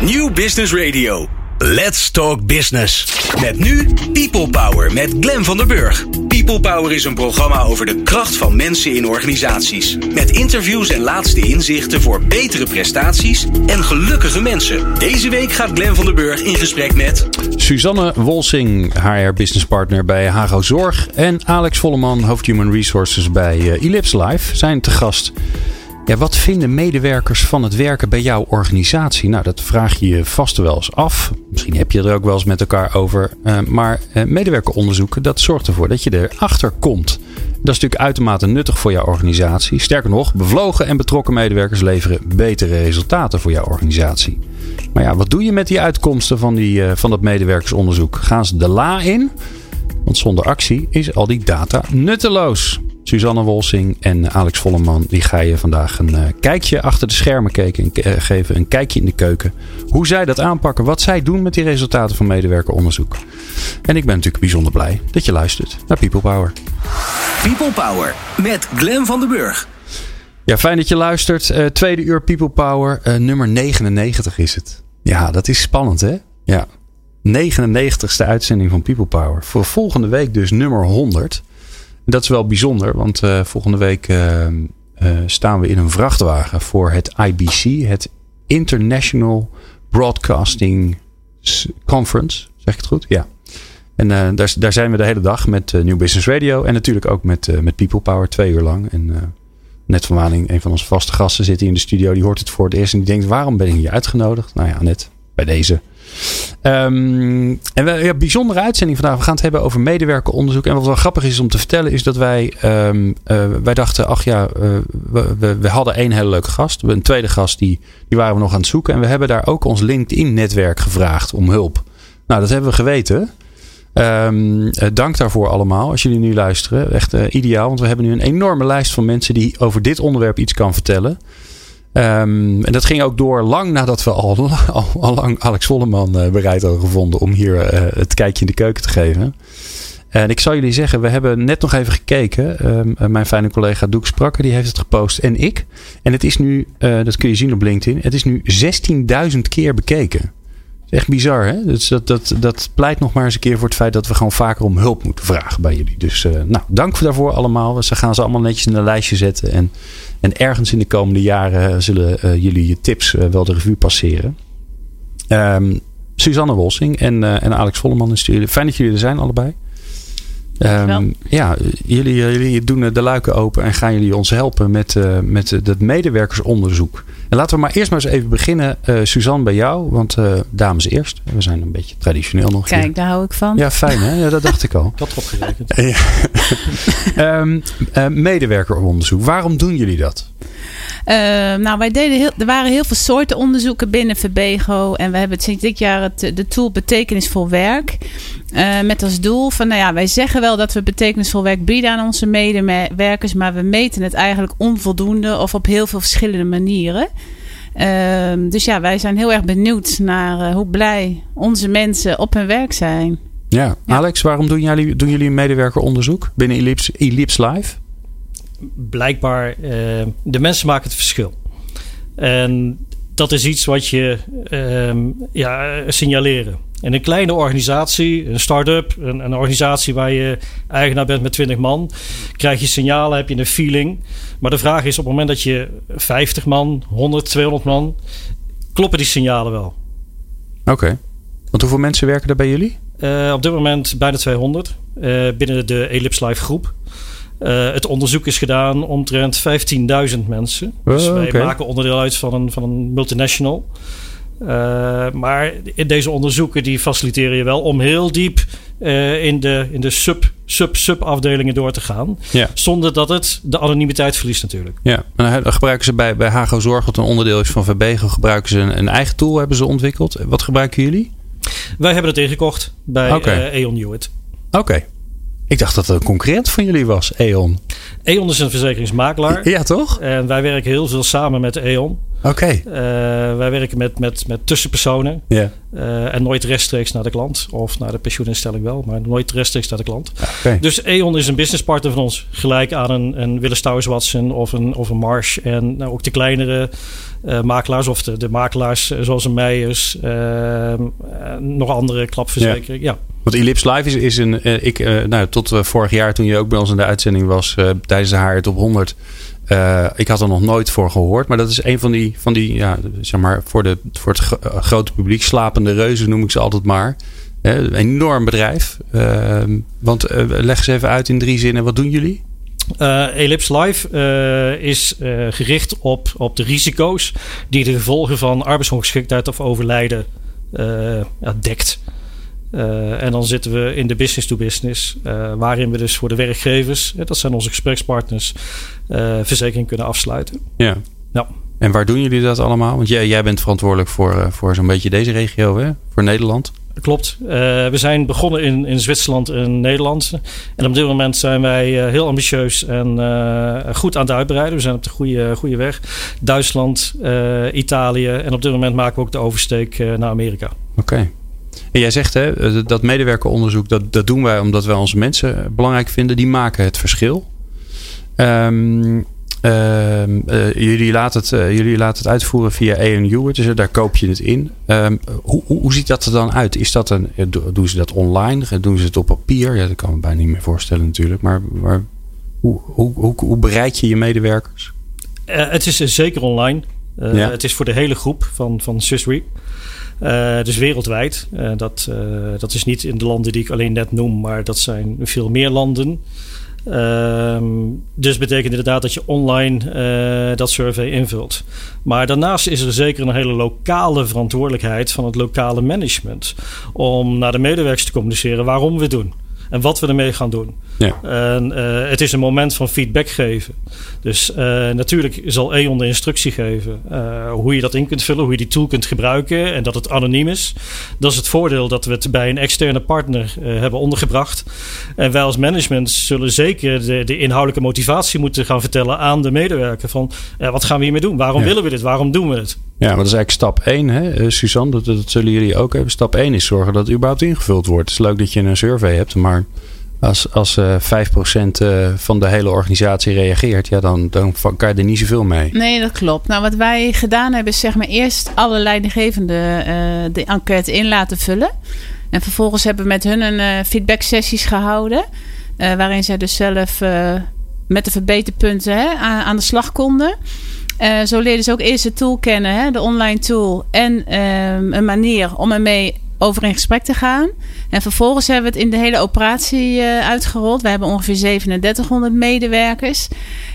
New Business Radio. Let's Talk Business. Met nu People Power met Glen van der Burg. People Power is een programma over de kracht van mensen in organisaties. Met interviews en laatste inzichten voor betere prestaties en gelukkige mensen. Deze week gaat Glen van der Burg in gesprek met... Suzanne Wolsing, HR Business Partner bij Hago Zorg. En Alex Volleman, hoofd Human Resources bij uh, Ellipse Life, zijn te gast. Ja, wat vinden medewerkers van het werken bij jouw organisatie? Nou, dat vraag je je vast wel eens af. Misschien heb je er ook wel eens met elkaar over. Uh, maar uh, medewerkeronderzoek, dat zorgt ervoor dat je erachter komt. Dat is natuurlijk uitermate nuttig voor jouw organisatie. Sterker nog, bevlogen en betrokken medewerkers leveren betere resultaten voor jouw organisatie. Maar ja, wat doe je met die uitkomsten van, die, uh, van dat medewerkersonderzoek? Gaan ze de la in? Want zonder actie is al die data nutteloos. Suzanne Wolsing en Alex Volleman, die ga je vandaag een uh, kijkje achter de schermen kijken, uh, geven. Een kijkje in de keuken. Hoe zij dat aanpakken, wat zij doen met die resultaten van medewerkeronderzoek. En ik ben natuurlijk bijzonder blij dat je luistert naar People Power. People Power met Glen van den Burg. Ja, fijn dat je luistert. Uh, tweede uur People Power, nummer 99 is het. Ja, dat is spannend hè? Ja. 99ste uitzending van People Power. Voor volgende week dus nummer 100. Dat is wel bijzonder, want uh, volgende week uh, uh, staan we in een vrachtwagen voor het IBC, het International Broadcasting Conference. Zeg ik het goed? Ja. En daar, daar, zijn we de hele dag met New Business Radio en natuurlijk ook met, met People Power twee uur lang. En Net van Waning, een van onze vaste gasten, zit hier in de studio. Die hoort het voor het eerst en die denkt: waarom ben ik hier uitgenodigd? Nou ja, net bij deze. Um, en we, ja, bijzondere uitzending vandaag. We gaan het hebben over medewerkeronderzoek. En wat wel grappig is om te vertellen, is dat wij, um, uh, wij dachten, ach ja, uh, we, we, hadden één hele leuke gast. Een tweede gast, die, die waren we nog aan het zoeken. En we hebben daar ook ons LinkedIn-netwerk gevraagd om hulp. Nou, dat hebben we geweten. Um, uh, dank daarvoor allemaal, als jullie nu luisteren. Echt ideaal, want we hebben nu een enorme lijst van mensen die over dit onderwerp iets kan vertellen. Um, en dat ging ook door lang nadat we al, al, al lang Alex Volleman uh, bereid hadden gevonden om hier uh, het kijkje in de keuken te geven. En ik zal jullie zeggen, we hebben net nog even gekeken. Um, mijn fijne collega Doek Sprakker, die heeft het gepost. En ik. En het is nu, dat kun je zien op LinkedIn. Het is nu 16.000 keer bekeken. Dat is echt bizar, hè? Dus dat, dat, dat pleit nog maar eens een keer voor het feit dat we gewoon vaker om hulp moeten vragen bij jullie. Dus uh, nou, dank daarvoor allemaal. Ze gaan ze allemaal netjes in een lijstje zetten. En, en ergens in de komende jaren zullen uh, jullie je tips uh, wel de revue passeren. Um, Suzanne Wolsing en, en Alex Volleman in studio. Fijn dat jullie er zijn, allebei. Um, ja, jullie, jullie doen de luiken open en gaan jullie ons helpen met, met het medewerkersonderzoek. En laten we maar eerst maar eens even beginnen, uh, Suzanne, bij jou. Want uh, dames eerst. We zijn een beetje traditioneel nog. Kijk, hier. daar hou ik van. Ja, fijn hè? Ja, dat dacht ik al. ik had erop gerekend. ja. um, medewerkeronderzoek. Waarom doen jullie dat? Uh, nou, wij deden heel, er waren heel veel soorten onderzoeken binnen Verbego. En we hebben sinds dit jaar het, de tool Betekenisvol Werk. Uh, met als doel van, nou ja, wij zeggen wel dat we betekenisvol werk bieden aan onze medewerkers. Maar we meten het eigenlijk onvoldoende of op heel veel verschillende manieren. Uh, dus ja, wij zijn heel erg benieuwd naar hoe blij onze mensen op hun werk zijn. Ja, ja. Alex, waarom doen jullie, doen jullie een medewerkeronderzoek binnen Ellipse, Ellipse Live? blijkbaar, uh, de mensen maken het verschil. En dat is iets wat je uh, ja, signaleren. In een kleine organisatie, een start-up, een, een, organisatie waar je eigenaar bent met 20 man, krijg je signalen, heb je een feeling. Maar de vraag is op het moment dat je 50 man, 100, 200 man, kloppen die signalen wel? Oké. Okay. Want hoeveel mensen werken er bij jullie? Uh, op dit moment bijna 200 uh, binnen de Ellipse Live groep. Uh, het onderzoek is gedaan omtrent 15.000 mensen. Oh, dus wij okay. maken onderdeel uit van een, van een multinational. Uh, maar deze onderzoeken die faciliteren je wel om heel diep uh, in de, in de sub, sub, sub afdelingen door te gaan. Ja. Zonder dat het de anonimiteit verliest natuurlijk. Ja, en dan gebruiken ze bij, bij Hago Zorg, wat een onderdeel is van Verbego, gebruiken ze een, een eigen tool, hebben ze ontwikkeld. Wat gebruiken jullie? Wij hebben het ingekocht bij okay. E.ON Hewitt. Oké. Okay. Ik dacht dat het een concurrent van jullie was, E.ON. E.ON is een verzekeringsmakelaar. Ja, toch? En wij werken heel veel samen met E.ON. Oké. Uh, wij werken met, met, met tussenpersonen. Ja. Uh, en nooit rechtstreeks naar de klant. Of naar de pensioeninstelling wel, maar nooit rechtstreeks naar de klant. Okay. Dus E.ON is een businesspartner van ons. Gelijk aan een, een Willis Towers Watson of een, of een Marsh. En nou, ook de kleinere uh, makelaars of de, makelaars zoals een Meijers. nog andere klapverzekeringen. Ja. Want Ellipse Live is, is een. ik, nou, tot vorig jaar, toen je ook bij ons in de uitzending was, tijdens de HR Top 100. Uh, ik had er nog nooit voor gehoord. Maar dat is een van die, van die ja, zeg maar, voor, de, voor het grote publiek, slapende reuzen noem ik ze altijd maar. Een enorm bedrijf. Uh, want leg eens even uit in drie zinnen, wat doen jullie? Ellipse Live is gericht op, op de risico's die de gevolgen van arbeidsongeschiktheid of overlijden ja, dekt. En dan zitten we in de business to business, waarin we dus voor de werkgevers, dat zijn onze gesprekspartners, verzekering kunnen afsluiten. Ja. ja. En waar doen jullie dat allemaal? Want jij, jij bent verantwoordelijk voor, voor zo'n beetje deze regio, hè? voor Nederland. Klopt. we zijn begonnen in, in Zwitserland en Nederland. En op dit moment zijn wij heel ambitieus en goed aan het uitbreiden. We zijn op de goede, goede weg. Duitsland, Italië en op dit moment maken we ook de oversteek naar Amerika. Oké. En jij zegt hè, dat medewerkeronderzoek, dat, dat doen wij omdat wij onze mensen belangrijk vinden. Die maken het verschil. Um, uh, uh, jullie, laten het, uh, jullie laten het uitvoeren via ANU, dus daar koop je het in. Um, hoe, hoe, hoe, ziet dat er dan uit? Is dat een, doen ze dat online? Doen ze het op papier? Ja, dat kan me bijna niet meer voorstellen natuurlijk. Maar, maar hoe, hoe, hoe, bereik je je medewerkers? het is zeker online. Ja. Het is voor de hele groep van, van Swiss Re. Uh, dus wereldwijd. Uh, dat, uh, dat is niet in de landen die ik alleen net noem, maar dat zijn veel meer landen. Dus betekent inderdaad dat je online dat survey invult. Maar daarnaast is er zeker een hele lokale verantwoordelijkheid van het lokale management om naar de medewerkers te communiceren waarom we het doen en wat we ermee gaan doen. Ja. En uh, het is een moment van feedback geven. Dus uh, natuurlijk zal E.ON de instructie geven uh, hoe je dat in kunt vullen, hoe je die tool kunt gebruiken en dat het anoniem is. Dat is het voordeel dat we het bij een externe partner hebben ondergebracht. En wij als management zullen zeker de, de, inhoudelijke motivatie moeten gaan vertellen aan de medewerker van wat gaan we hiermee doen? Waarom Ja. willen we dit? Waarom doen we het? Ja, maar dat is eigenlijk stap 1, hè? Suzanne. Dat, dat zullen jullie ook hebben. Stap 1 is zorgen dat het überhaupt ingevuld wordt. Het is leuk dat je een survey hebt, maar als, als uh, 5% uh, van de hele organisatie reageert, ja, dan, dan kan je er niet zoveel mee. Nee, dat klopt. Nou, wat wij gedaan hebben, is zeg maar eerst alle leidinggevenden uh, de enquête in laten vullen. En vervolgens hebben we met hun een uh, feedback sessies gehouden. Waarin zij dus zelf met de verbeterpunten hè, aan, de slag konden. Zo leerden ze ook eerst de tool kennen, hè, de online tool. En um, een manier om ermee over in gesprek te gaan. En vervolgens hebben we het in de hele operatie uh, uitgerold. We hebben ongeveer 3700 medewerkers.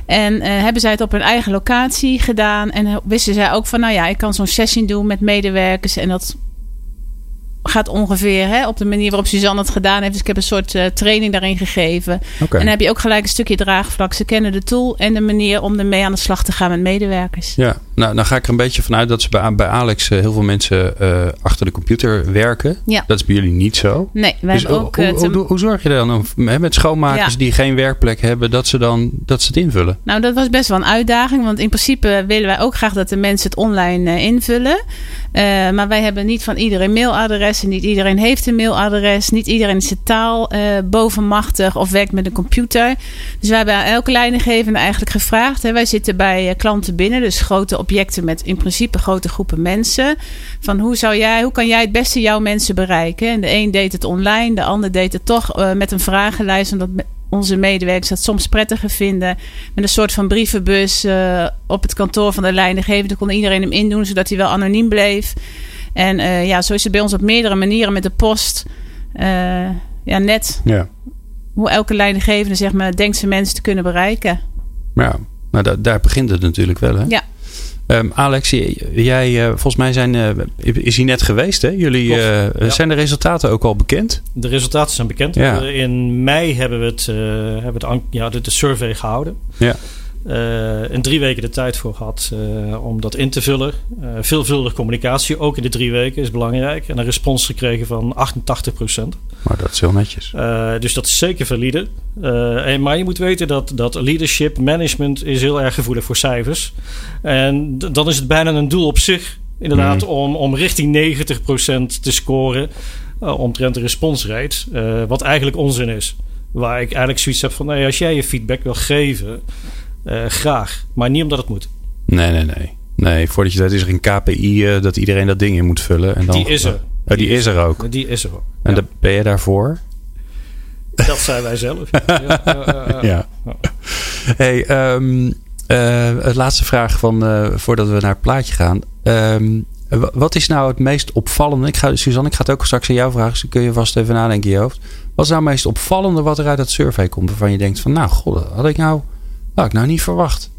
En uh, hebben zij het op hun eigen locatie gedaan. En wisten zij ook van, nou ja, ik kan zo'n sessie doen met medewerkers. En dat gaat ongeveer hè, op de manier waarop Suzanne het gedaan heeft. Dus ik heb een soort uh, training daarin gegeven. Okay. En dan heb je ook gelijk een stukje draagvlak. Ze kennen de tool en de manier om ermee aan de slag te gaan met medewerkers. Ja, nou dan ga ik er een beetje vanuit dat ze bij, bij Alex uh, heel veel mensen uh, achter de computer werken. Ja. Dat is bij jullie niet zo. Nee, wij dus hebben ook... Hoe, hoe, hoe, hoe, zorg je dan met schoonmakers ja. die geen werkplek hebben, dat ze dan dat ze het invullen? Nou, dat was best wel een uitdaging. Want in principe willen wij ook graag dat de mensen het online invullen. maar wij hebben niet van iedereen mailadres. En niet iedereen heeft een mailadres. Niet iedereen is de taal bovenmachtig of werkt met een computer. Dus wij hebben aan elke leidinggevende eigenlijk gevraagd. Hè, wij zitten bij klanten binnen, dus grote objecten met in principe grote groepen mensen. Van hoe, zou jij, hoe kan jij het beste jouw mensen bereiken? En de een deed het online, de ander deed het toch uh, met een vragenlijst. Omdat onze medewerkers dat soms prettiger vinden. Met een soort van brievenbus op het kantoor van de leidinggevende kon iedereen hem indoen, zodat hij wel anoniem bleef. En uh, ja, zo is het bij ons op meerdere manieren met de post. Uh, ja, net ja. hoe elke leidinggevende zeg maar, denkt zijn mensen te kunnen bereiken. Ja, nou, daar, daar begint het natuurlijk wel. Hè? Ja. Um, Alex, jij, uh, volgens mij zijn, uh, is hij net geweest. Hè? Jullie, ja. Zijn de resultaten ook al bekend? De resultaten zijn bekend. Ja. In mei hebben we, het, hebben we de, ja, de, de survey gehouden. Ja. Uh, en drie weken de tijd voor gehad uh, om dat in te vullen. Uh, veelvuldig communicatie, ook in de drie weken, is belangrijk. En een respons gekregen van 88% Maar dat is heel netjes. dus dat is zeker valide. En, maar je moet weten dat, dat leadership, management is heel erg gevoelig voor cijfers. En dan is het bijna een doel op zich, inderdaad, mm. om, om richting 90% te scoren omtrent de responsrate. wat eigenlijk onzin is. Waar ik eigenlijk zoiets heb van, nee, als jij je feedback wil geven uh, graag. Maar niet omdat het moet. Nee, nee, nee. Nee, voordat je dat is er een KPI uh, dat iedereen dat ding in moet vullen. En dan, die is er. Oh, die, is er ook. Die is er ook. En ja. ben je daarvoor? Dat zijn wij zelf. ja. ja. Hey, um, uh, laatste vraag van, uh, voordat we naar het plaatje gaan. Um, wat is nou het meest opvallende? Ik ga, Suzanne, ik ga het ook straks aan jou vragen. Dus kun je vast even nadenken in je hoofd. Wat is nou het meest opvallende wat er uit dat survey komt? Waarvan je denkt van, nou, god, had ik nou had ik nou niet verwacht.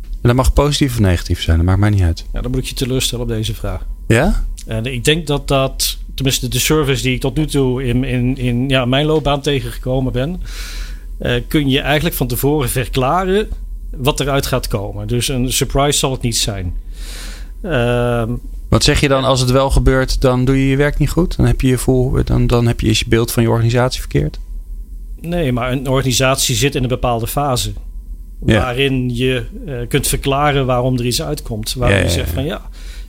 En dat mag positief of negatief zijn, dat maakt mij niet uit. Ja, dan moet ik je teleurstellen op deze vraag. Ja? En ik denk dat dat, tenminste de service die ik tot nu toe in, in, in ja, mijn loopbaan tegengekomen ben, uh, kun je eigenlijk van tevoren verklaren wat eruit gaat komen. Dus een surprise zal het niet zijn. Uh, wat zeg je dan als het wel gebeurt, dan doe je je werk niet goed? Dan heb je je, voel, dan, dan heb je, je beeld van je organisatie verkeerd? Nee, maar een organisatie zit in een bepaalde fase. Waarin je uh, kunt verklaren waarom er iets uitkomt. Waarom ja, je zegt van ja,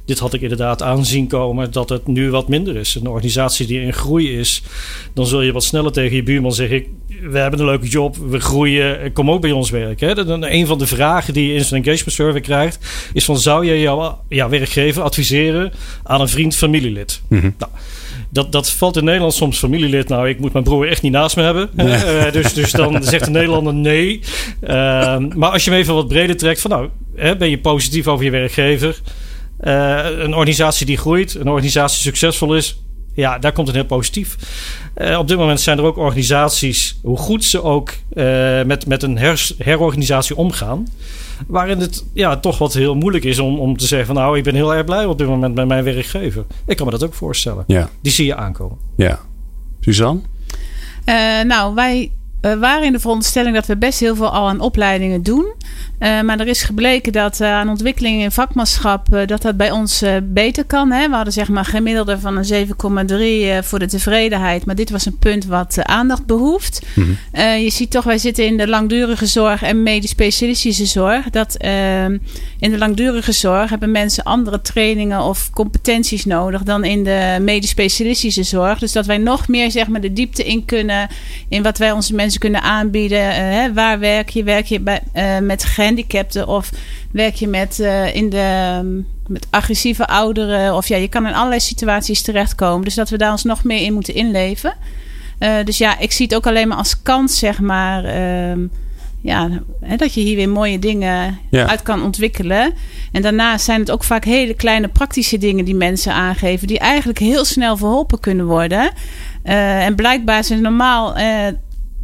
dit had ik inderdaad aanzien komen dat het nu wat minder is. Een organisatie die in groei is, dan zul je wat sneller tegen je buurman zeggen: We hebben een leuke job, we groeien, kom ook bij ons werken. Hè? Een van de vragen die je in zo'n engagement survey krijgt, is: van, Zou je jouw ja, werkgever adviseren aan een vriend, familielid? Mm -hmm. nou, dat, dat valt in Nederland soms familielid. Nou, ik moet mijn broer echt niet naast me hebben. Uh, dus, dus dan zegt de Nederlander nee. Uh, maar als je hem even wat breder trekt, van nou, hè, ben je positief over je werkgever? Uh, een organisatie die groeit, een organisatie succesvol is, ja, daar komt het heel positief. Uh, op dit moment zijn er ook organisaties, hoe goed ze ook met, met een her, herorganisatie omgaan, waarin het ja, toch wat heel moeilijk is om, om te zeggen van nou, ik ben heel erg blij op dit moment met mijn werkgever. Ik kan me dat ook voorstellen. Ja. Die zie je aankomen. Ja. Suzanne? Uh, nou, wij we waren in de veronderstelling dat we best heel veel al aan opleidingen doen. Uh, maar er is gebleken dat uh, aan ontwikkeling in vakmanschap uh, dat dat bij ons beter kan. Hè? We hadden zeg maar gemiddelde van een 7,3 voor de tevredenheid. Maar dit was een punt wat aandacht behoeft. Mm -hmm. je ziet toch, wij zitten in de langdurige zorg en medisch specialistische zorg. Dat ehm, in de langdurige zorg hebben mensen andere trainingen of competenties nodig dan in de medisch specialistische zorg. Dus dat wij nog meer zeg maar de diepte in kunnen in wat wij onze mensen kunnen aanbieden. Uh, hè, waar werk je? Werk je bij, uh, met gehandicapten of werk je met, uh, in de, met agressieve ouderen? Of ja, je kan in allerlei situaties terechtkomen. Dus dat we daar ons nog meer in moeten inleven. dus ja, ik zie het ook alleen maar als kans, zeg maar. Ehm, ja, hè, dat je hier weer mooie dingen ja. uit kan ontwikkelen. En daarnaast zijn het ook vaak hele kleine praktische dingen die mensen aangeven, die eigenlijk heel snel verholpen kunnen worden. Uh, en blijkbaar zijn normaal uh,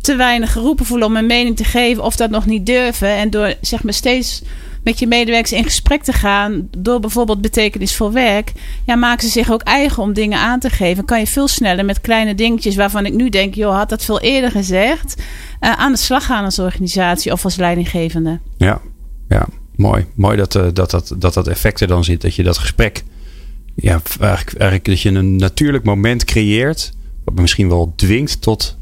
te weinig geroepen voelen om een mening te geven of dat nog niet durven. En door zeg maar steeds met je medewerkers in gesprek te gaan, door bijvoorbeeld betekenisvol werk, ja, maken ze zich ook eigen om dingen aan te geven. Kan je veel sneller met kleine dingetjes waarvan ik nu denk, joh, had dat veel eerder gezegd, uh, aan de slag gaan als organisatie of als leidinggevende. Ja, ja mooi. Mooi dat, uh, dat, dat, dat effect er dan zit, dat je dat gesprek, ja, eigenlijk, eigenlijk dat je een natuurlijk moment creëert, wat misschien wel dwingt tot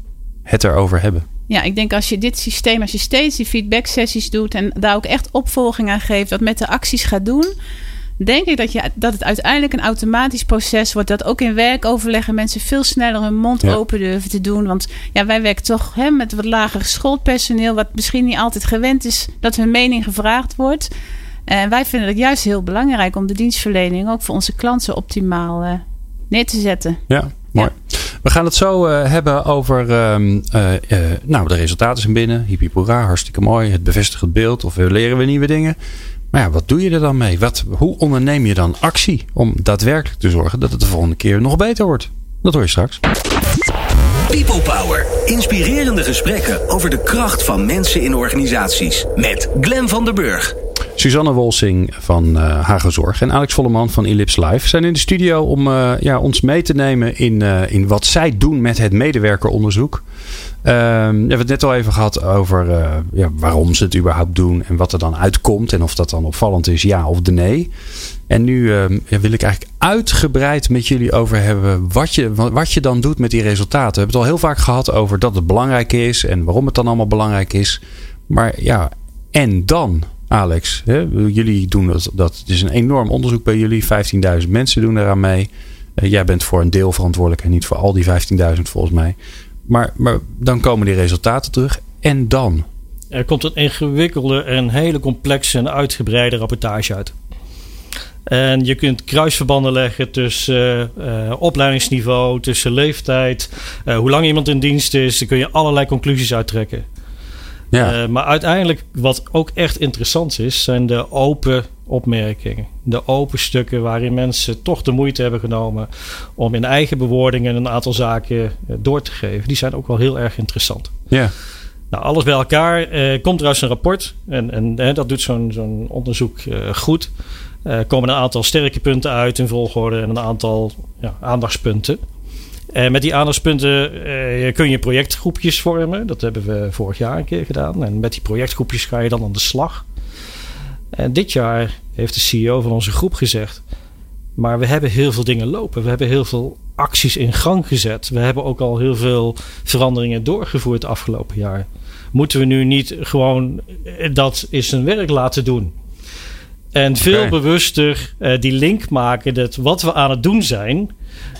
het erover hebben. Ja, ik denk als je dit systeem, als je steeds die feedback sessies doet en daar ook echt opvolging aan geeft, wat met de acties gaat doen, denk ik dat, je, dat het uiteindelijk een automatisch proces wordt. Dat ook in werkoverleggen mensen veel sneller hun mond open durven te doen. Want ja, wij werken toch hè, met wat lager geschoold personeel, wat misschien niet altijd gewend is dat hun mening gevraagd wordt. En wij vinden het juist heel belangrijk om de dienstverlening ook voor onze klanten optimaal uh, neer te zetten. Ja, mooi. We gaan het zo uh, hebben over. Uh, uh, nou, de resultaten zijn binnen. Hippie hartstikke mooi. Het bevestigt het beeld. Of leren we nieuwe dingen. Maar ja, wat doe je er dan mee? Wat, hoe onderneem je dan actie om daadwerkelijk te zorgen dat het de volgende keer nog beter wordt? Dat hoor je straks. People Power. Inspirerende gesprekken over de kracht van mensen in organisaties. Met Glen van der Burg. Suzanne Wolsing van uh, Hago Zorg en Alex Volleman van Ellipse Live zijn in de studio om uh, ja, ons mee te nemen in, uh, in wat zij doen met het medewerkeronderzoek. we hebben het net al even gehad over ja, waarom ze het überhaupt doen en wat er dan uitkomt en of dat dan opvallend is, ja of de nee. En nu ja, wil ik eigenlijk uitgebreid met jullie over hebben wat je, wat je dan doet met die resultaten. We hebben het al heel vaak gehad over dat het belangrijk is en waarom het dan allemaal belangrijk is. Maar ja, en dan? Alex, hè? jullie doen dat, dat. Het is een enorm onderzoek bij jullie. 15.000 mensen doen eraan mee. Uh, jij bent voor een deel verantwoordelijk en niet voor al die 15.000 volgens mij. Maar, maar dan komen die resultaten terug. En dan? Er komt een ingewikkelde en hele complexe en uitgebreide rapportage uit. En je kunt kruisverbanden leggen tussen uh, opleidingsniveau, tussen leeftijd, hoe lang iemand in dienst is. Daar kun je allerlei conclusies uittrekken. Ja. Uh, maar uiteindelijk, wat ook echt interessant is, zijn de open opmerkingen. De open stukken waarin mensen toch de moeite hebben genomen om in eigen bewoordingen een aantal zaken uh, door te geven. Die zijn ook wel heel erg interessant. Ja. Nou, alles bij elkaar uh, komt er uit een rapport. En, en dat doet zo'n zo'n onderzoek goed. Er komen een aantal sterke punten uit in volgorde en een aantal ja, aandachtspunten. En met die aandachtspunten eh, kun je projectgroepjes vormen. Dat hebben we vorig jaar een keer gedaan. En met die projectgroepjes ga je dan aan de slag. En dit jaar heeft de CEO van onze groep gezegd. Maar we hebben heel veel dingen lopen. We hebben heel veel acties in gang gezet. We hebben ook al heel veel veranderingen doorgevoerd afgelopen jaar. Moeten we nu niet gewoon dat is een werk laten doen? En veel okay. bewuster uh, die link maken dat wat we aan het doen zijn,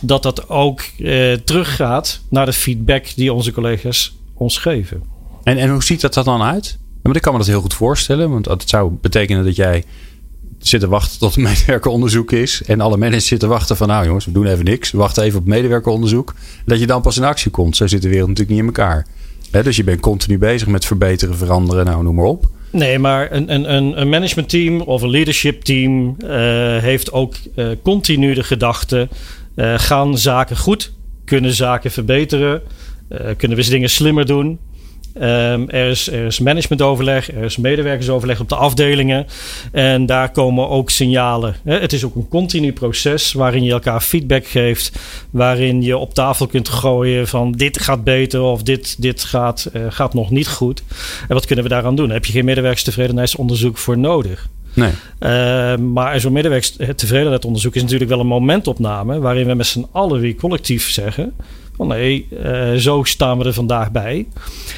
dat dat ook uh, teruggaat naar de feedback die onze collega's ons geven. En, en hoe ziet dat er dan uit? Ja, ik kan me dat heel goed voorstellen, want dat zou betekenen dat jij zit te wachten tot medewerkeronderzoek is. En alle managers zitten wachten van, nou jongens, we doen even niks. We wachten even op medewerkeronderzoek. Dat je dan pas in actie komt. Zo zit de wereld natuurlijk niet in elkaar. He, dus je bent continu bezig met verbeteren, veranderen, nou noem maar op. Nee, maar een, een, een managementteam of een leadership team uh, heeft ook uh, continu de gedachte: uh, gaan zaken goed? Kunnen zaken verbeteren? kunnen we dingen slimmer doen? Um, er, is, er is managementoverleg, er is medewerkersoverleg op de afdelingen. En daar komen ook signalen. Het is ook een continu proces waarin je elkaar feedback geeft. Waarin je op tafel kunt gooien van dit gaat beter of dit, dit gaat, uh, gaat nog niet goed. En wat kunnen we daaraan doen? Daar heb je geen medewerkerstevredenheidsonderzoek voor nodig. Nee. Uh, maar zo'n medewerkerstevredenheidsonderzoek is natuurlijk wel een momentopname waarin we met z'n allen weer collectief zeggen van nee, uh, zo staan we er vandaag bij.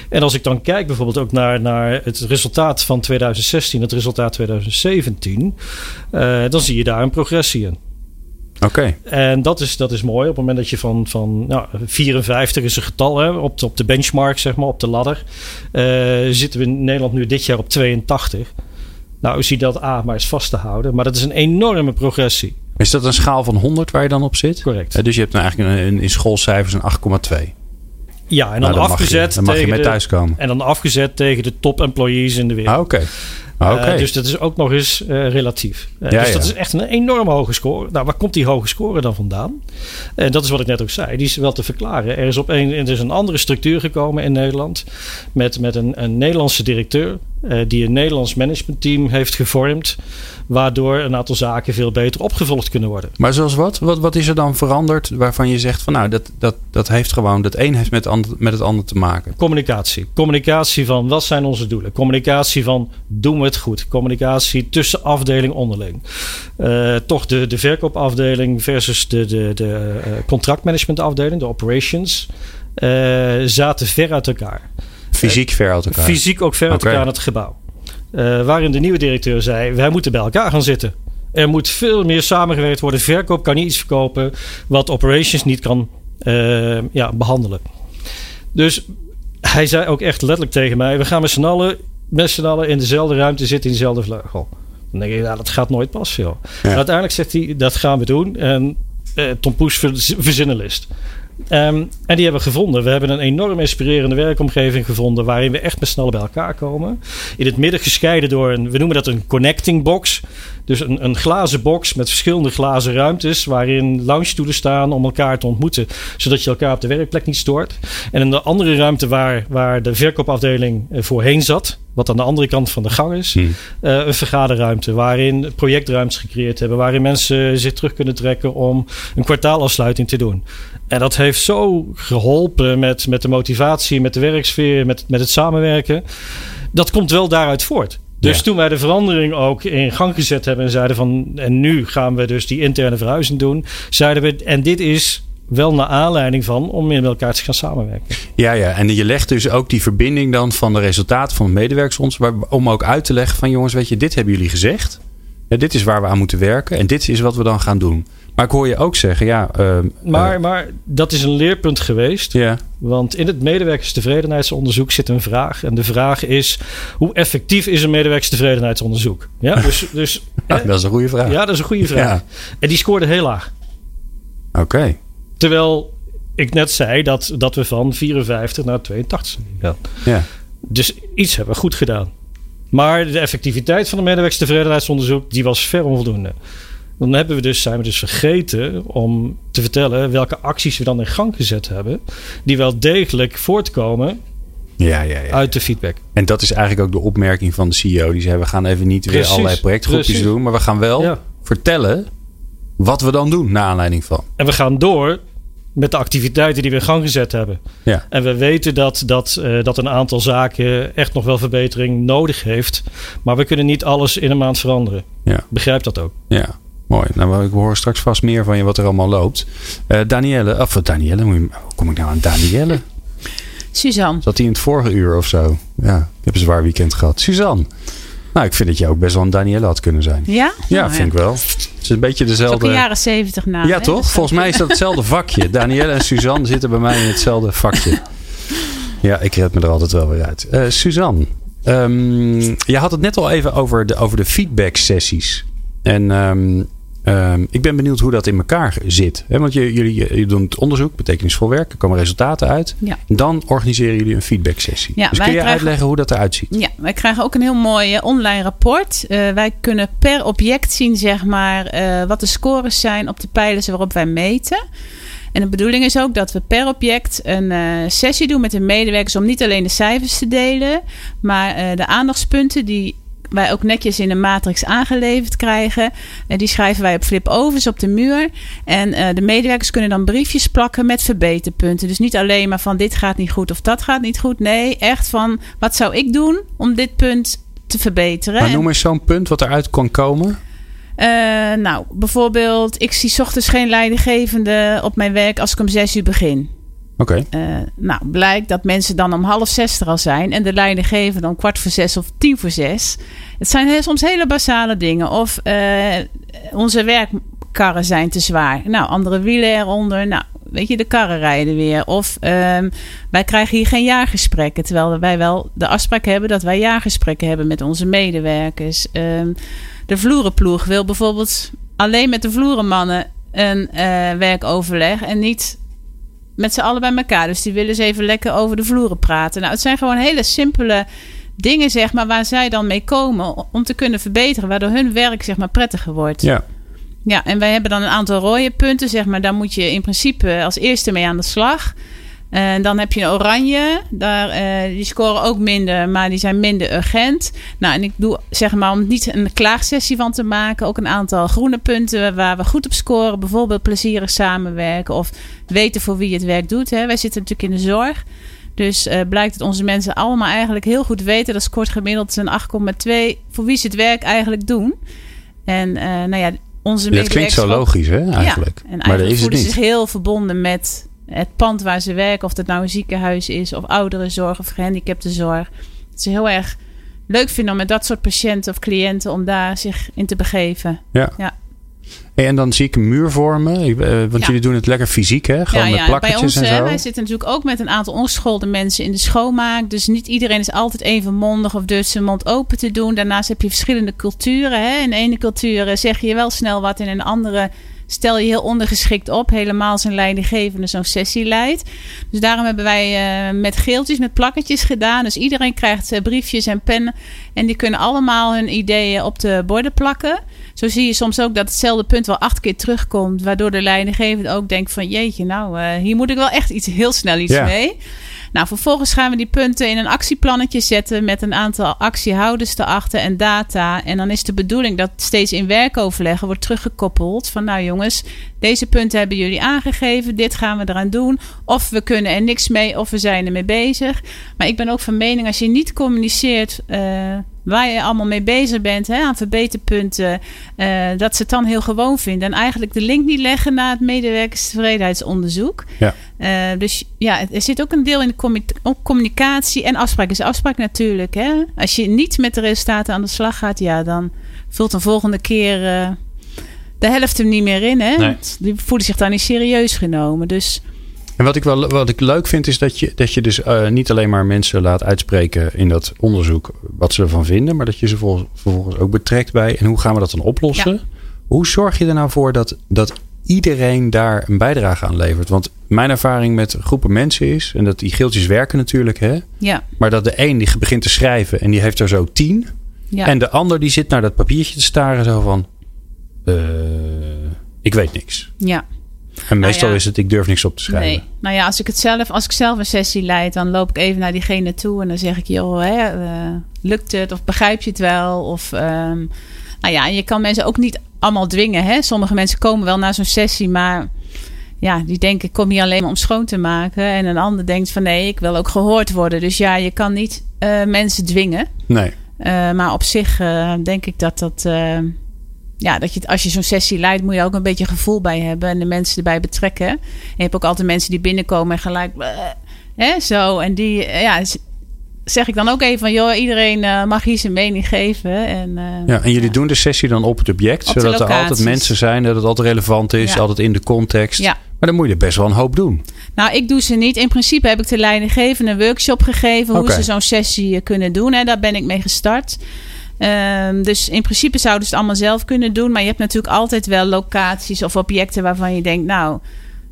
En als ik dan kijk bijvoorbeeld ook naar, naar het resultaat van 2016, het resultaat 2017, uh, dan zie je daar een progressie in. Oké. Okay. En dat is, dat is mooi. Op het moment dat je van, van nou, 54 is een getal hè, op, de, op de benchmark, zeg maar, op de ladder, uh, zitten we in Nederland nu dit jaar op 82. Nou, zie dat A maar eens vast te houden. Maar dat is een enorme progressie. Is dat een schaal van 100 waar je dan op zit? Correct. dus je hebt nou eigenlijk een, in schoolcijfers een 8,2. Ja, en dan, nou, dan afgezet. Je, dan mag je met thuiskomen. En dan afgezet tegen de top employees in de wereld. Ah, oké. Ah, okay. Uh, dus dat is ook nog eens uh, relatief. Uh, ja, dus dat is echt een enorm hoge score. Nou, waar komt die hoge score dan vandaan? En dat is wat ik net ook zei. Die is wel te verklaren. Er is, op een, er is een andere structuur gekomen in Nederland. Met, met een, een Nederlandse directeur. Die een Nederlands managementteam heeft gevormd. Waardoor een aantal zaken veel beter opgevolgd kunnen worden. Maar zoals wat? Wat, wat is er dan veranderd waarvan je zegt van nou, dat, dat, dat heeft gewoon, dat een heeft met, ander, met het ander te maken? Communicatie. Communicatie van wat zijn onze doelen? Communicatie van doen we het goed? Communicatie tussen afdeling onderling. Uh, toch de, de verkoopafdeling versus de, de, de uh, contractmanagementafdeling, de operations, uh, zaten ver uit elkaar. Fysiek ver uit elkaar? Fysiek ook ver uit okay. elkaar in het gebouw. Uh, waarin de nieuwe directeur zei: wij moeten bij elkaar gaan zitten. Er moet veel meer samengewerkt worden. Verkoop kan niet iets verkopen wat operations niet kan uh, ja, behandelen. Dus hij zei ook echt letterlijk tegen mij: we gaan met z'n allen, met z'n allen in dezelfde ruimte zitten, in dezelfde vleugel. Dan denk ik, nou, dat gaat nooit passen, joh. Ja. Uiteindelijk zegt hij: dat gaan we doen. En uh, Tom Poes verzinnenlist. Um, en die hebben we gevonden. We hebben een enorm inspirerende werkomgeving gevonden. waarin we echt met snel bij elkaar komen. In het midden gescheiden door een, we noemen dat een connecting box. Dus een, een glazen box met verschillende glazen ruimtes. waarin lounge staan om elkaar te ontmoeten. zodat je elkaar op de werkplek niet stoort. En in de andere ruimte waar, waar de verkoopafdeling voorheen zat. Wat aan de andere kant van de gang is, Hm. eh, een vergaderruimte waarin projectruimtes gecreëerd hebben, waarin mensen zich terug kunnen trekken om een kwartaalafsluiting te doen. En dat heeft zo geholpen met, met de motivatie, met de werksfeer, met, met het samenwerken. Dat komt wel daaruit voort. Dus Ja. toen wij de verandering ook in gang gezet hebben en zeiden van en nu gaan we dus die interne verhuizing doen, zeiden we en dit is wel naar aanleiding van om meer met elkaar te gaan samenwerken. Ja, ja. En je legt dus ook die verbinding dan van de resultaten van het medewerkersfonds. Om ook uit te leggen van jongens, weet je, dit hebben jullie gezegd. Ja, dit is waar we aan moeten werken. En dit is wat we dan gaan doen. Maar ik hoor je ook zeggen, ja. ehm, Maar, eh, maar dat is een leerpunt geweest. ja, Want in het medewerkerstevredenheidsonderzoek zit een vraag. En de vraag is: hoe effectief is een medewerkerstevredenheidsonderzoek? Ja, dus, dus dat is een goede vraag. ja, dat is een goede vraag. Ja. En die scoorde heel laag. Oké. Terwijl ik net zei dat, dat we van 54 naar 82 zijn gegaan. Ja. Dus iets hebben we goed gedaan. Maar de effectiviteit van het medewerkerstevredenheidsonderzoek die was ver onvoldoende. Dan hebben we dus, zijn we dus vergeten om te vertellen welke acties we dan in gang gezet hebben. Die wel degelijk voortkomen Ja, ja, ja. uit de feedback. En dat is eigenlijk ook de opmerking van de CEO. Die zei, we gaan even niet weer allerlei projectgroepjes precies. doen. Maar we gaan wel Ja. vertellen wat we dan doen. Naar aanleiding van. En we gaan door met de activiteiten die we in gang gezet hebben. Ja. En we weten dat, dat, eh, dat een aantal zaken echt nog wel verbetering nodig heeft. Maar we kunnen niet alles in een maand veranderen. Ja. Begrijp dat ook. Ja, mooi. Nou, ik hoor straks vast meer van je wat er allemaal loopt. Eh Danielle, of Danielle, moet je- hoe kom ik nou aan Danielle? Suzanne. Zat hij in het vorige uur of zo? Ja, ik heb een zwaar weekend gehad. Suzanne. Nou, ik vind dat je ook best wel een Danielle had kunnen zijn. Ja? Ja, Nou, vind ik wel. Het is een beetje Het dezelfde... een jaren zeventig naam. ja, hè? toch? Dus Volgens mij is dat hetzelfde vakje. Danielle en Suzanne zitten bij mij in hetzelfde vakje. Ja, ik red me er altijd wel weer uit. Eh Suzanne, ehm, je had het net al even over de, over de feedback sessies. En ehm, ehm, ik ben benieuwd hoe dat in elkaar zit. Want jullie doen het onderzoek, betekenisvol werk. Er komen resultaten uit. Ja. Dan organiseren jullie een feedback sessie. Ja, dus kun je krijgen- uitleggen hoe dat eruit ziet? Ja, wij krijgen ook een heel mooi eh, online rapport. Eh, wij kunnen per object zien, zeg maar, eh, wat de scores zijn op de pijlers waarop wij meten. En de bedoeling is ook dat we per object een sessie doen met de medewerkers om niet alleen de cijfers te delen, maar de aandachtspunten die wij ook netjes in een matrix aangeleverd krijgen. En die schrijven wij op flip-overs op de muur. En eh, de medewerkers kunnen dan briefjes plakken met verbeterpunten. Dus niet alleen maar van dit gaat niet goed of dat gaat niet goed. Nee, echt van wat zou ik doen om dit punt te verbeteren. Maar noem eens zo'n punt wat eruit kan komen. eh, nou, bijvoorbeeld, ik zie 's ochtends geen leidinggevende op mijn werk als ik om zes uur begin. Oké. Eh, nou, blijkt dat mensen dan om half zes er al zijn en de leidinggevende om kwart voor zes of tien voor zes. Het zijn soms hele basale dingen. Of eh, onze werkkarren zijn te zwaar. Nou, andere wielen eronder. Nou, weet je, de karren rijden weer. Of ehm, wij krijgen hier geen jaargesprekken. Terwijl wij wel de afspraak hebben dat wij jaargesprekken hebben met onze medewerkers. Ehm, de vloerenploeg wil bijvoorbeeld alleen met de vloerenmannen een eh, werkoverleg en niet met z'n allen bij elkaar. Dus die willen eens even lekker over de vloeren praten. Nou, het zijn gewoon hele simpele dingen, zeg maar, waar zij dan mee komen om te kunnen verbeteren, waardoor hun werk, zeg maar, prettiger wordt. Ja. Ja, en wij hebben dan een aantal rode punten, zeg maar. Daar moet je in principe als eerste mee aan de slag. En dan heb je een oranje. Daar, eh, die scoren ook minder, maar die zijn minder urgent. Nou, en ik doe zeg maar om niet een klaagsessie van te maken, ook een aantal groene punten waar we goed op scoren. Bijvoorbeeld plezierig samenwerken of weten voor wie je het werk doet. Hè. Wij zitten natuurlijk in de zorg. Dus eh, blijkt dat onze mensen allemaal eigenlijk heel goed weten. Dat scoort gemiddeld een 8,2 voor wie ze het werk eigenlijk doen. En eh, nou ja, onze Dat klinkt zo logisch, hè, eigenlijk. ja, en maar dat eigenlijk is het voelen zich heel verbonden met het pand waar ze werken. Of dat nou een ziekenhuis is, of ouderenzorg of gehandicaptenzorg. Dat ze heel erg leuk vinden om met dat soort patiënten of cliënten om daar zich in te begeven. Ja. Ja. En dan zie ik een muur vormen. Ik, eh, want Ja. jullie doen het lekker fysiek, hè? Gewoon met plakketjes ons, en hè, zo. wij zitten natuurlijk ook met een aantal ongeschoolde mensen in de schoonmaak. Dus niet iedereen is altijd even mondig of durft zijn mond open te doen. Daarnaast heb je verschillende culturen. Hè. In de ene cultuur eh, zeg je wel snel wat, in een andere stel je heel ondergeschikt op. Helemaal een leidinggevende zo'n sessie leidt. Dus daarom hebben wij eh, met geeltjes, met plakketjes gedaan. Dus iedereen krijgt eh, briefjes en pennen. En die kunnen allemaal hun ideeën op de borden plakken. Zo zie je soms ook dat hetzelfde punt wel acht keer terugkomt. Waardoor de leidinggevende ook denkt van jeetje, nou, eh, hier moet ik wel echt iets heel snel iets Ja. mee. Nou, vervolgens gaan we die punten in een actieplannetje zetten met een aantal actiehouders erachter en data. En dan is de bedoeling dat steeds in werkoverleggen wordt teruggekoppeld van nou jongens, deze punten hebben jullie aangegeven, dit gaan we eraan doen. Of we kunnen er niks mee of we zijn ermee bezig. Maar ik ben ook van mening als je niet communiceert uh, waar je allemaal mee bezig bent, hè, aan verbeterpunten, uh, dat ze het dan heel gewoon vinden. En eigenlijk de link niet leggen naar het medewerkerstevredenheidsonderzoek. Ja. Uh, dus ja, er zit ook een deel in de communicatie en afspraak is afspraak natuurlijk. Hè. Als je niet met de resultaten aan de slag gaat, ja, dan vult een volgende keer de helft er niet meer in. Hè? Nee. Die voelen zich dan niet serieus genomen. Dus En wat ik, wel, wat ik leuk vind is dat je, dat je dus eh, niet alleen maar mensen laat uitspreken in dat onderzoek wat ze ervan vinden, maar dat je ze vol- vervolgens ook betrekt bij en hoe gaan we dat dan oplossen? Ja. Hoe zorg je er nou voor dat, dat iedereen daar een bijdrage aan levert? Want mijn ervaring met groepen mensen is, en dat die geeltjes werken natuurlijk, hè, ja, maar dat de een die begint te schrijven en die heeft er zo tien. ja. En de ander die zit naar dat papiertje te staren zo van, ik weet niks. ja. En meestal Nou ja. is het, ik durf niks op te schrijven. Nee. Nou ja, als ik het zelf, als ik zelf een sessie leid, dan loop ik even naar diegene toe en dan zeg ik, joh, hè, eh, lukt het? Of begrijp je het wel? Of ehm, nou ja, en je kan mensen ook niet allemaal dwingen. Hè? Sommige mensen komen wel naar zo'n sessie, maar ja, die denken, ik kom hier alleen maar om schoon te maken. En een ander denkt van nee, ik wil ook gehoord worden. Dus ja, je kan niet eh, mensen dwingen. Nee. Uh, maar op zich denk ik dat dat. Ja, dat je, als je zo'n sessie leidt, moet je ook een beetje gevoel bij hebben en de mensen erbij betrekken. En je hebt ook altijd mensen die binnenkomen en gelijk. Hè, zo. En die, ja, zeg ik dan ook even van, joh, iedereen uh, mag hier zijn mening geven. En, uh, ja, en jullie ja. doen de sessie dan op het object, Op zodat er altijd mensen zijn, dat het altijd relevant is, Ja. altijd in de context. Ja. Maar dan moet je er best wel een hoop doen. Nou, ik doe ze niet. In principe heb ik de leidinggevende een workshop gegeven hoe ze zo'n sessie eh, kunnen doen. Hè. Daar ben ik mee gestart. Ehm, dus in principe zouden ze het allemaal zelf kunnen doen. Maar je hebt natuurlijk altijd wel locaties of objecten waarvan je denkt, nou,